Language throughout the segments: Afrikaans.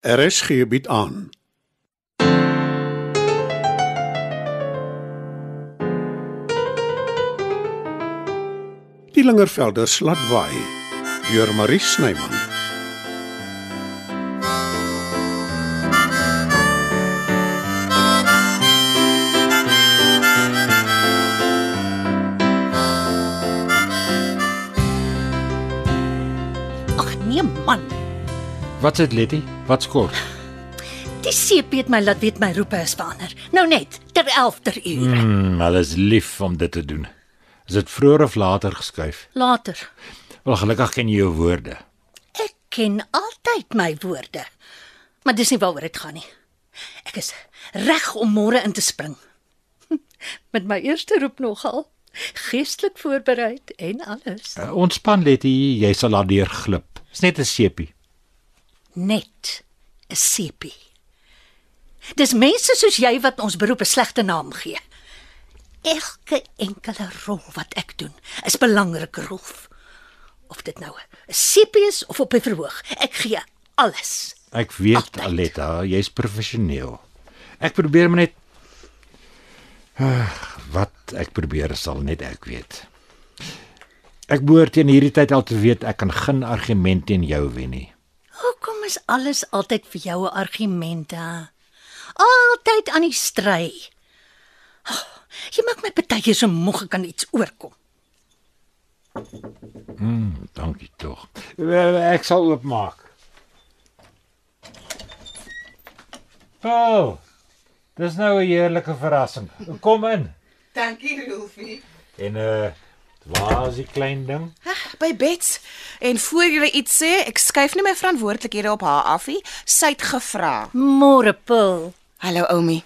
RSG bied aan. Die Lingervelder slatwaai deur Marie Snyman. Wat sê Letty? Wat skort? die CP het my laat weet my roepe is verander. Nou net ter 11ter uur. Mm. Hmm, hulle is lief om dit te doen. Is dit vroeër of later geskuif? Later. Wel gelukkig ken jy jou woorde. Ek ken altyd my woorde. Maar dis nie waaroor dit gaan nie. Ek is reg om môre in te spring. Met my eerste roep nogal. Geestelik voorberei en alles. Uh, ontspan Letty, jy sal daardeur glip. Dis net 'n sepie. Net 'n sepie. Dis mense soos jy wat ons beroep 'n slegte naam gee. Elke enkele rol wat ek doen is belangrike rol. Of dit nou 'n sepie is of op 'n verhoog, ek gee alles. Ek weet Altyd. Aletta, jy's professioneel. Ek probeer maar net Ag, wat ek probeer sal net ek weet. Ek behoort teen hierdie tyd al te weet ek kan geen argument teen jou wen nie. Hoekom is alles altyd vir jou 'n argument? Hè? Altyd aan die stry. Oh, jy maak my partykeer so moeg ek kan iets oorkom. Dankie tog. Ek sal oopmaak. Oh. Dis nou 'n heerlike verrassing. Kom in. Dankie, Rolfie. En uh waar is die klein ding? By Bets. En voor jy iets sê, ek skuif nie my verantwoordelikhede op haar af nie. Sy het gevra. Môre, Paul. Hallo Oumi.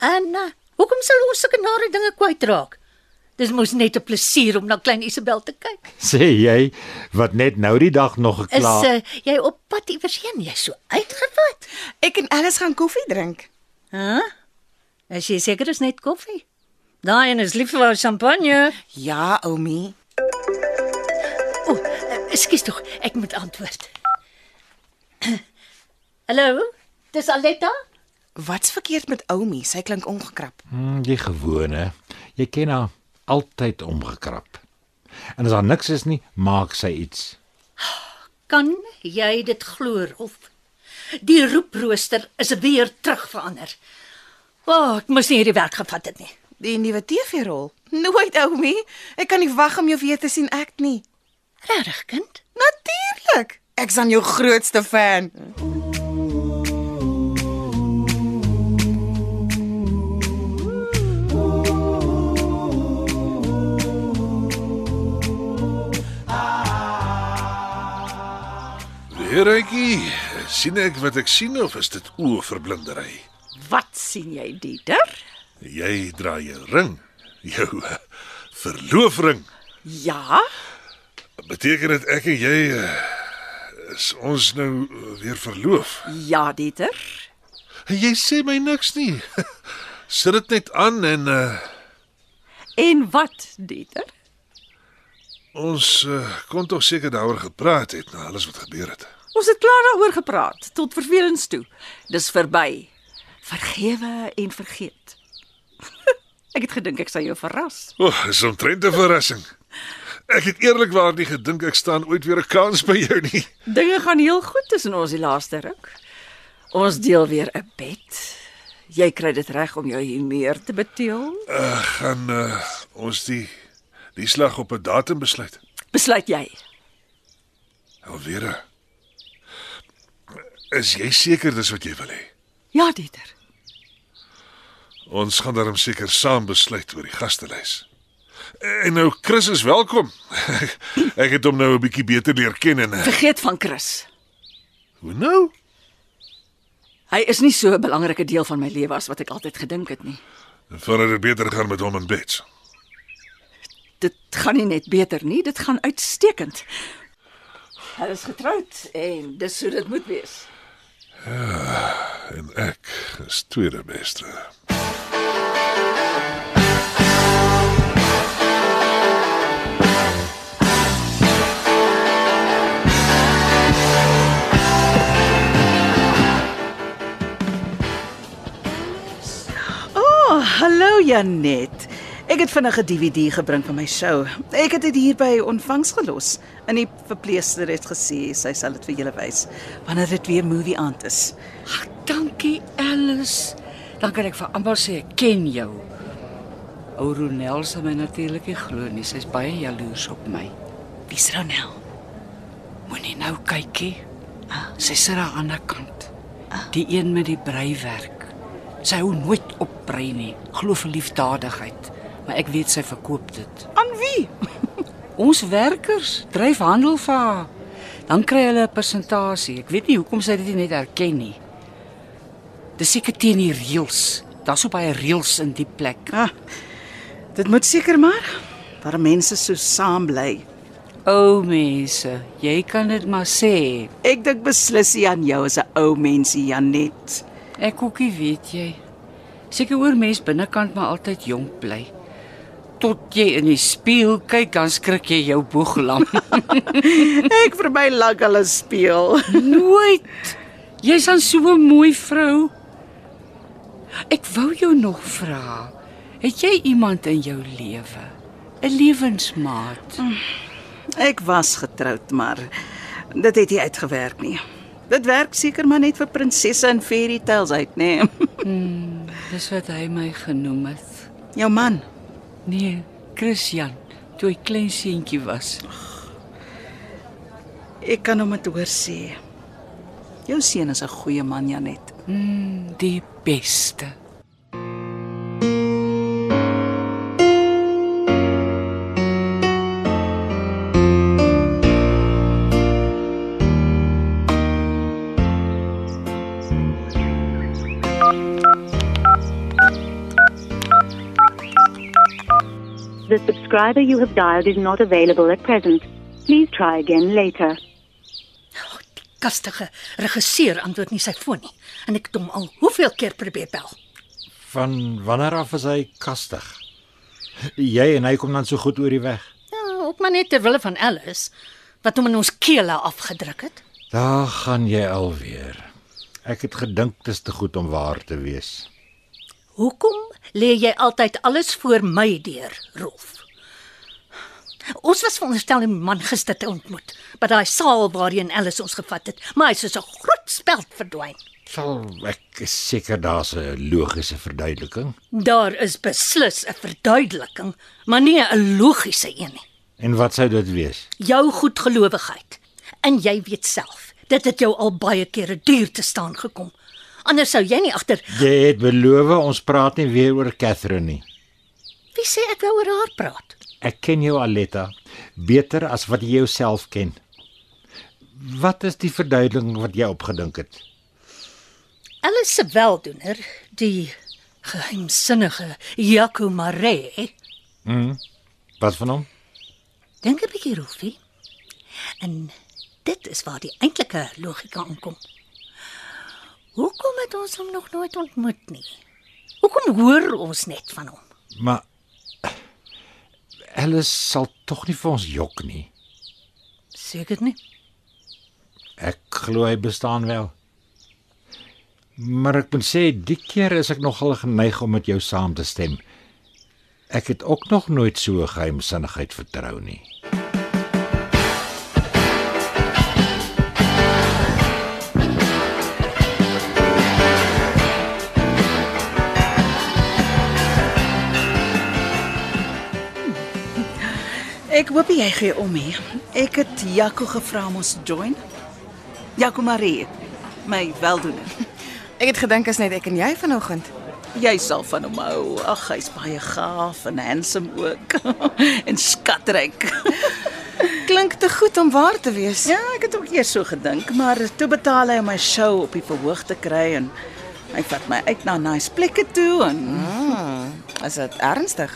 Uh, hoekom sal ons sulke nare dinge kwytraak? Dis mos net 'n plesier om na klein Isabel te kyk. Sê jy wat net nou die dag nog Is gekla. uh, jy op pad iewers heen? Jy's so uitgevat. Ek en Alice gaan koffie drink. Hæ? Huh? Is jy seker dis net koffie? Daai en is lief vir champagne. Ja, Oumi. O, oh, ekskuus tog, ek moet antwoord. Hallo? Dis Aletta? Wat's verkeerd met Oumi? Sy klink ongekrap. Hmm, die gewone. Jy ken haar altyd omgekrap. En as daar niks is nie, maak sy iets. Kan jy dit glo, Rolf? Die roeprooster is weer terug verander. O, oh, ek moes nie hierdie werk gevat het nie. Die nuwe TV-rol. Nooit Oumi. Ek kan nie wag om jou weer te sien ek nie. Regtig, kind? Natuurlik. Ek's aan jou grootste fan. Heeretjie, sien ek wat ek sien of is dit oorverblindery? Wat sien jy, Dieter? Jy dra jou ring, jou verloofring. Ja, Beteken dit ek en jy eh, is ons nou eh, weer verloof? ja, Dieter. Jy sê my niks nie. Sit dit net aan en uh, En wat, Dieter? ons uh, kon tog seker daaroor gepraat het na alles wat gebeur het. Ons het klaar daaroor gepraat tot vervelings toe. Dis verby. Vergewe en vergeet. ek het gedink ek sou jou verras. O, oh, is omtrent 'n verrassing. Ek het eerlikwaar nie gedink ek staan ooit weer 'n kans by jou nie. Dinge gaan heel goed tussen ons die laaste ruk. Ons deel weer 'n bed. Jy kry dit reg om jou humeur te beteel. Uh, gaan uh, ons die die slag op 'n datum besluit. Besluit jy. Alweer. Is jy seker dis wat jy wil hê? Ja, Dieter. Ons gaan daarom seker saam besluit oor die gastelys. En nou Chris is welkom. Ek het hom nou 'n bietjie beter leer ken en uh, Vergeet van Chris. hoe nou? Hy is nie so 'n belangrike deel van my lewe as wat ek altyd gedink het nie. Vandat dit beter gaan met hom en Bets. Dit gaan nie net beter nie, dit gaan uitstekend. Hulle is getroud en dis hoe dit moet wees. En ek is tweede beste. Hallo Janet. Ek het vinnig 'n DVD gebring van my show. Ek het dit hier by ontvangs gelos. En die verpleegster het gesê sy sal dit vir julle wys wanneer dit weer movie aand is. Ag, dankie Alice. Dan kan ek vir almal sê ek ken jou. Ou Ronel sal my natuurlik nie glo nie. Sy's baie jaloers op my. Wie's Ronel? Moenie nou kykie. Sy sit daar aan die ander kant. Die een met die breiwerk. Sy hou nooit op brei nie. Glo vir liefdadigheid. Maar ek weet sy verkoop dit. Aan wie? Ons werkers dryf handel vir haar. Dan kry hulle 'n persentasie. Ek weet nie hoekom sy dit nie net erken nie. Dis seker teen die reëls. Daar's so baie reëls in die plek. Ah, dit moet seker maar waar mense so saam bly. O mense, jy kan dit maar sê. Ek dink beslis nie aan jou as 'n ou mensie Janet. Ek ookie weet jy. Seker oor mens binnekant maar altyd jonk bly. Tot jy in die spieël kyk, dan skrik jy jou boeglam. Ek verby lank al speel. Nooit. Jy's dan so 'n mooi vrou. Ek wou jou nog vra. Het jy iemand in jou lewe? 'n Lewensmaat? Ek was getroud, maar dit het nie uitgewerk nie. Dit werk seker maar net vir prinsesse en fairy tales uit, nê? Nee. Dis wat hy my genoem het. Jou man. Nee, Christian, toe hy klein seentjie was. Ek kan hom dit hoor sê. Jou seun is 'n goeie man, Janet. Mm, die beste. Subscriber you have dialed is not available at present. Please try again later. Kastige regisseur antwoord nie sy foon nie. En ek het hom al hoeveel keer probeer bel. Van wanneer af is hy kastig? Jy en hy kom dan so goed oor die weg. Ja, ook maar net ter wille van Alice wat hom in ons kele afgedruk het. Daar gaan jy alweer. Ek het gedink dit is te goed om waar te wees. Hoekom lê jy altyd alles voor my deur, Rolf? Ons was veronderstel om die man gister te ontmoet by daai saal waarheen Alice ons gevat het, maar hy is soos 'n groot speld verdwyn. Sal ek is seker daar's 'n logiese verduideliking. Daar is beslis 'n verduideliking, maar nie 'n logiese een nie. En wat sou dit wees? Jou goedgelowigheid. En jy weet self, dit het jou al baie kere duur te staan gekom. Anders sou jy nie agter Jy het beloof ons praat nie weer oor Catherine nie. Wie sê ek wou oor haar praat? Ek ken jou Aletta beter as wat jy jouself ken. Wat is die verduideliking wat jy opgedink het? Alice se weldoener, die geheimsinnige Jaco Maree, Mhm. Wat van hom? dink 'n bietjie Rolfie. En dit is waar die eintlike logika aankom. Hoekom het ons hom nog nooit ontmoet nie? Hoekom hoor ons net van hom? Maar Alice sal tog nie vir ons jok nie. Seker nie. Ek glo hy bestaan wel. Maar ek moet sê die keer is ek nogal geneig om met jou saam te stem. Ek het ook nog nooit so geheimsinnigheid vertrou nie. Ek hoop jy gee om hier. Ek het Jaco gevra om ons te join. Jaco Marie, my weldoener. Ek het gedink as net ek en jy vanoggend. Jy sal van hom hou. Ag, hy's baie gaaf en handsome ook. en skatryk. Klink te goed om waar te wees. Ja, ek het ook eers so gedink, maar toe betaal hy om my show op die verhoog te kry en hy vat my uit na nice plekke toe en Hmm, is dit ernstig?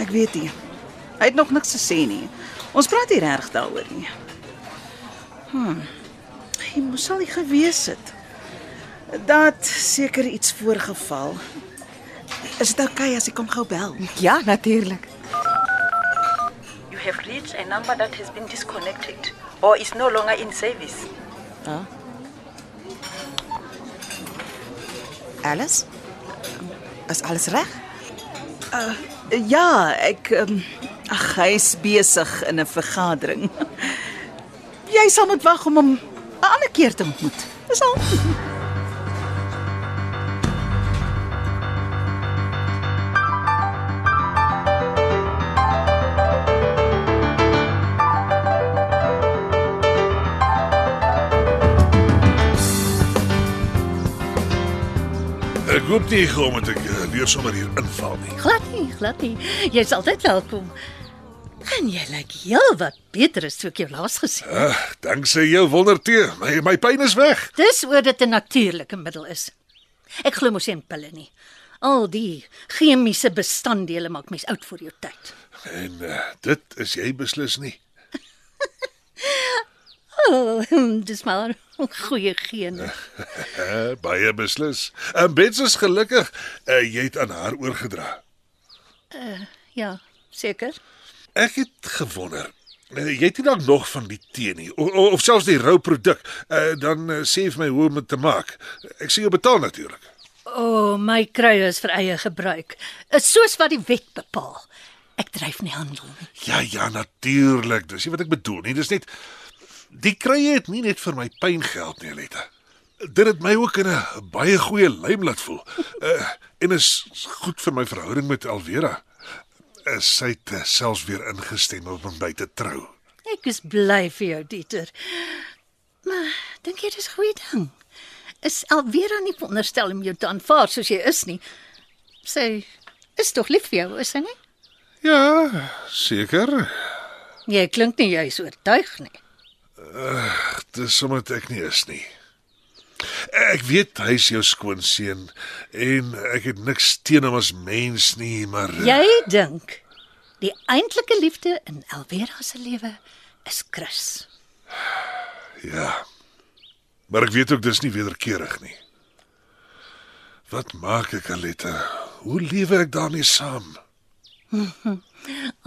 ek weet nie. Hy het nog niks gesê nie. Ons praat nie reg daaroor nie. Hm. Hy moes al nie gewees het. Dat seker iets voorgeval. Is dit oukei okay as ek hom gou bel? Ja, natuurlik. You have reached a number that has been disconnected or is no longer in service. Alice? Is alles reg? Ja, ek um, ag hy's besig in 'n vergadering. Jy sal moet wag om hom 'n ander keer te ontmoet. Dis al. Ek hoop nie gou met ek weer sommer hier inval nie. Glad nie, glad nie. Jy's altyd welkom. En jy lyk heel wat beter as toe ek jou laas gesien het. Ah, dankse jou wondertee. My my pyn is weg. Dis oor dit 'n natuurlike middel is. Ek glo mos nie in pille nie. Al die chemiese bestanddele maak mens oud vir jou tyd. En uh, dit is jy beslis nie. Oh, dis maar goeie gene. Uh, baie beslis. En Bets is gelukkig uh, jy het aan haar oorgedra. Ja, seker. Ek het gewonder. Uh, jy het nie dalk nog van die tee nie of, of selfs die rou produk. Uh, dan uh, sê vir my hoe om dit te maak. Ek sê jou betaal natuurlik. O, oh, my kruie is vir eie gebruik. Is soos wat die wet bepaal. Ek dryf nie handel nie. Ja ja, natuurlik. Dis nie wat ek bedoel nie. Dis net die krye het nie net vir my pyn geld nie, Letta. Dit het my ook in 'n baie goeie lym laat voel. Uh, en is goed vir my verhouding met Alvera. Uh, sy het uh, selfs weer ingestem om by te trou. Ek is bly vir jou, Dieter. Maar dink jy dis 'n goeie ding? Is Alvera nie veronderstel om jou te aanvaar soos jy is nie? Sy is tog lief vir jou, is sy nie? Ja, seker. Jy klink nie juis oortuig nie. Dis sommer ek nie is nie. Ek weet hy's jou skoonseun en ek het niks teen hom as mens nie, maar Jy dink die eintlike liefde in Alvera se lewe is Chris. ja. Maar ek weet ook dis nie wederkerig nie. Wat maak ek, Aletta? Hoe lewe ek daarmee saam?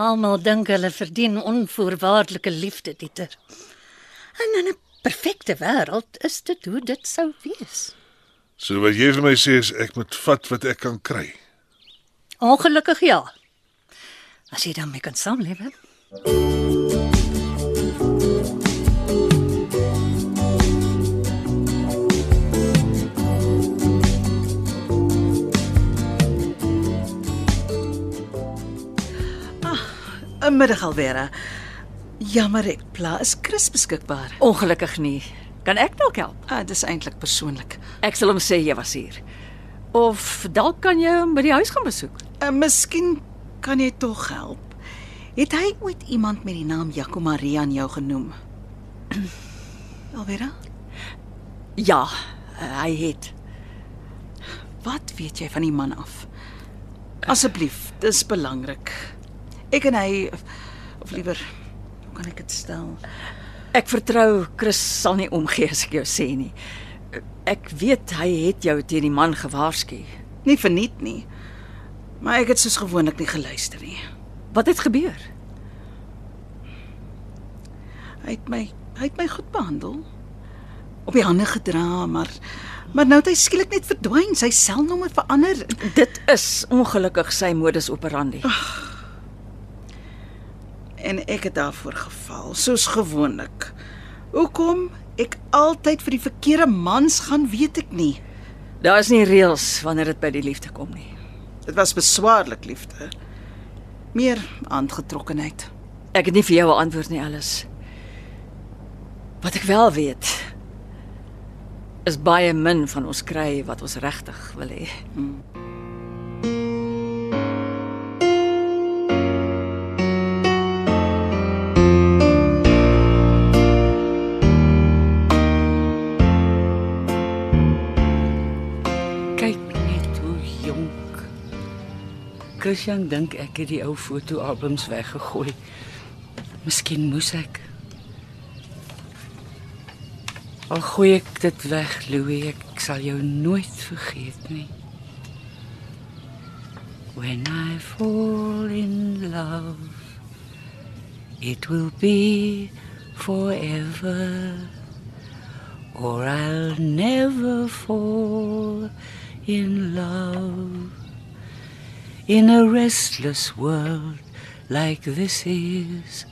Almal dink hulle verdien onvoorwaardelike liefde, Dieter. En in 'n perfekte wêreld is dit hoe dit sou wees. So wat jy vir my sê is ek moet vat wat ek kan kry. Ongelukkig ja. As jy dan mee kan saamlewe. Ah, 'n Middag Alvera. Jammer ek pla, is Chris beskikbaar? Ongelukkig nie. Kan ek dalk help? Ah, dis eintlik persoonlik. Ek sal hom sê jy was hier. Of dalk kan jy hom by die huis gaan besoek. Uh, miskien kan jy tog help. Het hy ooit iemand met die naam Jaco Maria aan jou genoem? Alvera, Ja, uh, hy het. wat weet jy van die man af? Asseblief, dis belangrik. Ek en hy of liewer hoe kan ek dit stel? Ek vertrou Chris sal nie omgee as ek jou sê nie. Ek weet hy het jou teen die man gewaarsku. Nie verniet nie. Maar ek het soos gewoonlik nie geluister nie. Wat het gebeur? Hy het my hy het my goed behandel. Op die hande gedra, maar maar nou het hy skielik net verdwyn. Sy selnommer verander. Dit is ongelukkig sy modus operandi. En ek het daarvoor geval, soos gewoonlik. Hoekom ek altyd vir die verkeerde mans gaan, weet ek nie. Daar is nie reëls wanneer dit by die liefde kom nie. Dit was beswaarlik liefde. Meer aangetrokkenheid. Ek het nie vir jou 'n antwoord nie alles. Wat ek wel weet is baie min van ons kry wat ons regtig wil hê. Kyk net hoe jonk. Christian dink ek het die ou fotoalbums weggegooi. Miskien moes ek. Al gooi ek dit weg, Louis, ek sal jou nooit vergeet nie. When I fall in love, it will be forever. Or I'll never fall in love In a restless world like this is,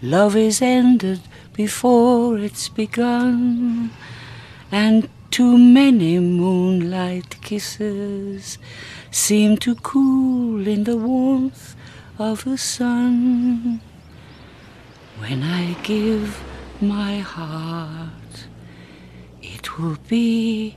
love is ended before it's begun, and too many moonlight kisses seem to cool in the warmth of the sun. When I give my heart, it will be